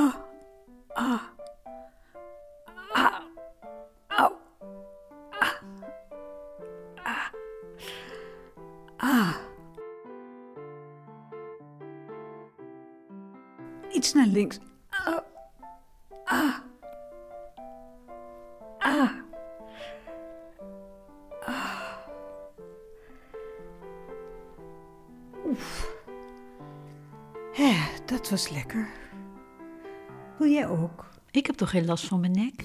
Ah, ah, ah, ah, ah, ah. Iets naar links. Ah, ah, ah. Oef. Hè, dat was lekker. Wil jij ook? Ik heb toch geen last van mijn nek?